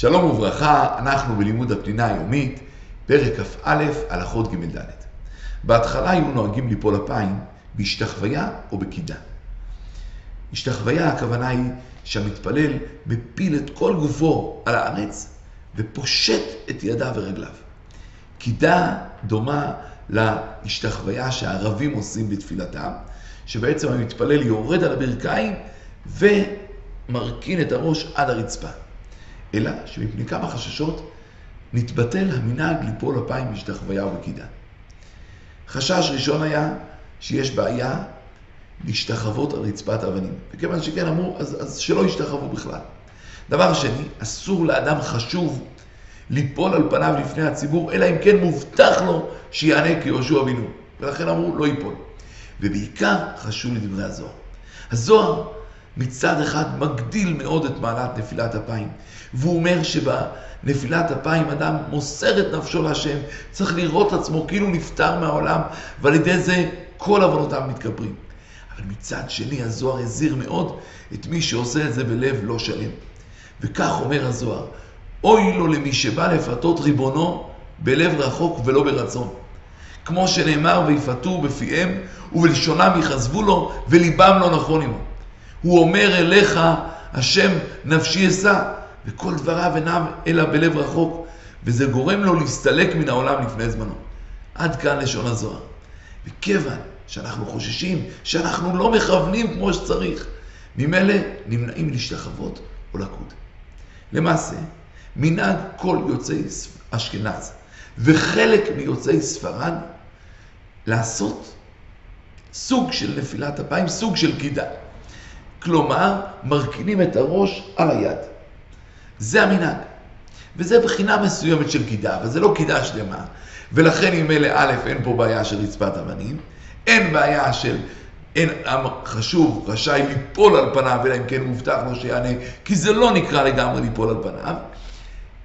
שלום וברכה, אנחנו בלימוד הפנינה היומית, פרק כ"א, הלכות ג' ד'. בהתחלה היו נוהגים ליפול אפיים בהשתחוויה או בקידה. השתחוויה, הכוונה היא שהמתפלל מפיל את כל גופו על הארץ ופושט את ידיו ורגליו. קידה דומה להשתחוויה שהערבים עושים בתפילתם, שבעצם המתפלל יורד על הברכיים ומרכין את הראש עד הרצפה. אלא שמפני כמה חששות נתבטל המנהג ליפול אפיים בהשתחוויה ובקידה. חשש ראשון היה שיש בעיה להשתחוות על רצפת אבנים. וכיוון שכן אמרו, אז, אז שלא ישתחוו בכלל. דבר שני, אסור לאדם חשוב ליפול על פניו לפני הציבור, אלא אם כן מובטח לו שיענה כיהושע אבינו. ולכן אמרו, לא ייפול. ובעיקר חשוב לדברי הזוהר. הזוהר מצד אחד מגדיל מאוד את מעלת נפילת אפיים. והוא אומר שבנפילת אפיים אדם מוסר את נפשו להשם, צריך לראות עצמו כאילו נפטר מהעולם, ועל ידי זה כל עוונותיו מתכפרים. אבל מצד שני הזוהר הזהיר מאוד את מי שעושה את זה בלב לא שלם. וכך אומר הזוהר, אוי לו למי שבא לפתות ריבונו בלב רחוק ולא ברצון. כמו שנאמר, ויפתו בפיהם ובלשונם יכזבו לו וליבם לא נכון עמו. הוא אומר אליך, השם נפשי אשא, וכל דבריו אינם אלא בלב רחוק, וזה גורם לו להסתלק מן העולם לפני זמנו. עד כאן לשון הזוהר. וכיוון שאנחנו חוששים, שאנחנו לא מכוונים כמו שצריך, ממילא נמנעים להשתחוות או לקוד. למעשה, מנהג כל יוצאי אשכנז וחלק מיוצאי ספרד לעשות סוג של נפילת אפיים, סוג של קידה. כלומר, מרכינים את הראש על היד. זה המנהג. וזה בחינה מסוימת של קידה, אבל זה לא קידה שלמה. ולכן עם אלה א', אין פה בעיה של רצפת אבנים, אין בעיה של אין עם חשוב, רשאי ליפול על פניו, אלא אם כן מובטח לו שיענה, כי זה לא נקרא לגמרי ליפול על פניו.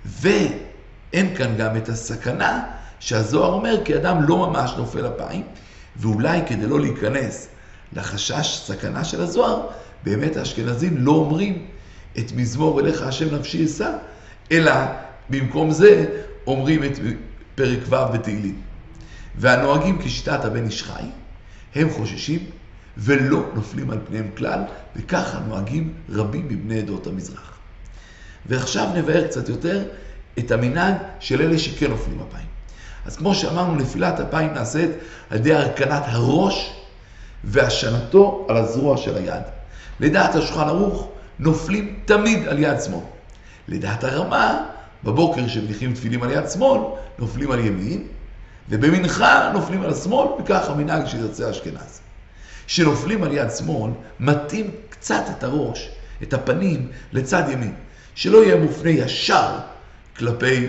ואין כאן גם את הסכנה שהזוהר אומר, כי אדם לא ממש נופל אפיים, ואולי כדי לא להיכנס לחשש סכנה של הזוהר, באמת האשכנזים לא אומרים את מזמור אליך השם נפשי אשא, אלא במקום זה אומרים את פרק ו' בתהילים. והנוהגים כשיטת הבן איש חי, הם חוששים ולא נופלים על פניהם כלל, וככה נוהגים רבים מבני עדות המזרח. ועכשיו נבהר קצת יותר את המנהג של אלה שכן נופלים אפיים. אז כמו שאמרנו, נפילת אפיים נעשית על ידי הרכנת הראש והשנתו על הזרוע של היד. לדעת השולחן ערוך, נופלים תמיד על יד שמאל. לדעת הרמה, בבוקר שמניחים תפילים על יד שמאל, נופלים על ימין, ובמנחה נופלים על השמאל, וכך המנהג של יוצאי אשכנז. כשנופלים על יד שמאל, מטים קצת את הראש, את הפנים, לצד ימין, שלא יהיה מופנה ישר כלפי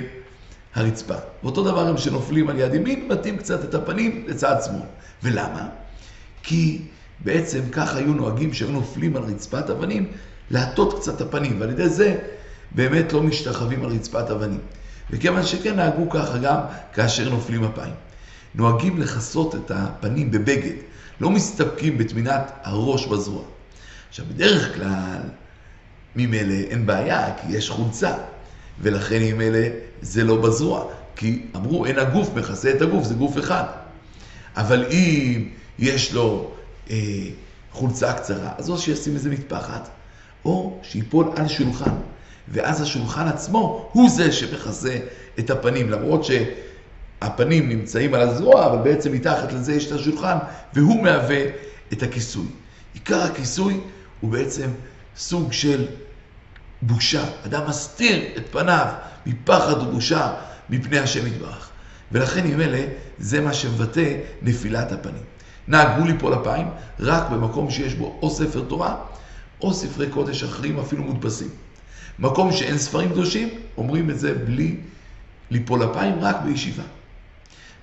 הרצפה. ואותו דבר הם שנופלים על יד ימין, מטים קצת את הפנים לצד שמאל. ולמה? כי בעצם כך היו נוהגים שהיו נופלים על רצפת אבנים, להטות קצת הפנים, ועל ידי זה באמת לא משתחווים על רצפת אבנים. וכיוון שכן נהגו ככה גם כאשר נופלים אפיים. נוהגים לכסות את הפנים בבגד, לא מסתפקים בתמינת הראש בזרוע. עכשיו, בדרך כלל, ממילא אין בעיה, כי יש חולצה, ולכן ממילא זה לא בזרוע, כי אמרו, אין הגוף מכסה את הגוף, זה גוף אחד. אבל אם יש לו אה, חולצה קצרה, אז או שישים איזה מטפחת, או שיפול על שולחן. ואז השולחן עצמו הוא זה שמכסה את הפנים, למרות שהפנים נמצאים על הזרוע, אבל בעצם מתחת לזה יש את השולחן, והוא מהווה את הכיסוי. עיקר הכיסוי הוא בעצם סוג של בושה. אדם מסתיר את פניו מפחד ובושה מפני השם יתברך. ולכן אלה, זה מה שמבטא נפילת הפנים. נהגו ליפול אפיים רק במקום שיש בו או ספר תורה, או ספרי קודש אחרים, אפילו מודפסים. מקום שאין ספרים קדושים, אומרים את זה בלי ליפול אפיים, רק בישיבה.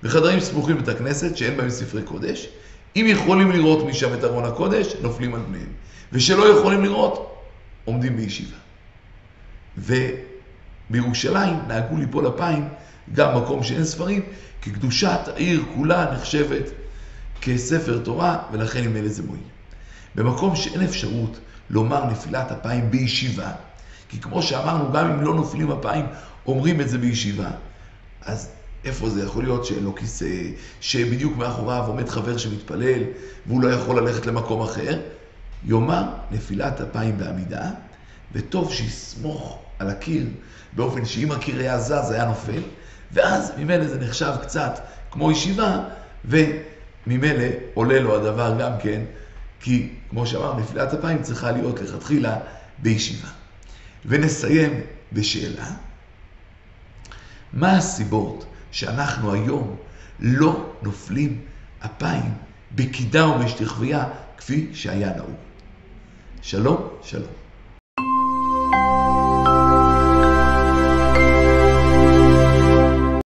בחדרים סמוכים בית הכנסת, שאין בהם ספרי קודש, אם יכולים לראות משם את ארון הקודש, נופלים על פניהם. ושלא יכולים לראות, עומדים בישיבה. ובירושלים נהגו ליפול אפיים גם מקום שאין ספרים, כי קדושת העיר כולה נחשבת כספר תורה, ולכן אלה זה מועיל. במקום שאין אפשרות לומר נפילת אפיים בישיבה, כי כמו שאמרנו, גם אם לא נופלים אפיים, אומרים את זה בישיבה. אז איפה זה יכול להיות שאין לו כיסא, שבדיוק מאחוריו עומד חבר שמתפלל, והוא לא יכול ללכת למקום אחר? יאמר נפילת אפיים בעמידה, וטוב שיסמוך על הקיר, באופן שאם הקיר היה זז, היה נופל, ואז ממילא זה נחשב קצת כמו ישיבה, וממילא עולה לו הדבר גם כן, כי כמו שאמרנו, נפילת אפיים צריכה להיות לכתחילה בישיבה. ונסיים בשאלה, מה הסיבות שאנחנו היום לא נופלים אפיים בקידה ובשתחוויה כפי שהיה נהוג? שלום, שלום.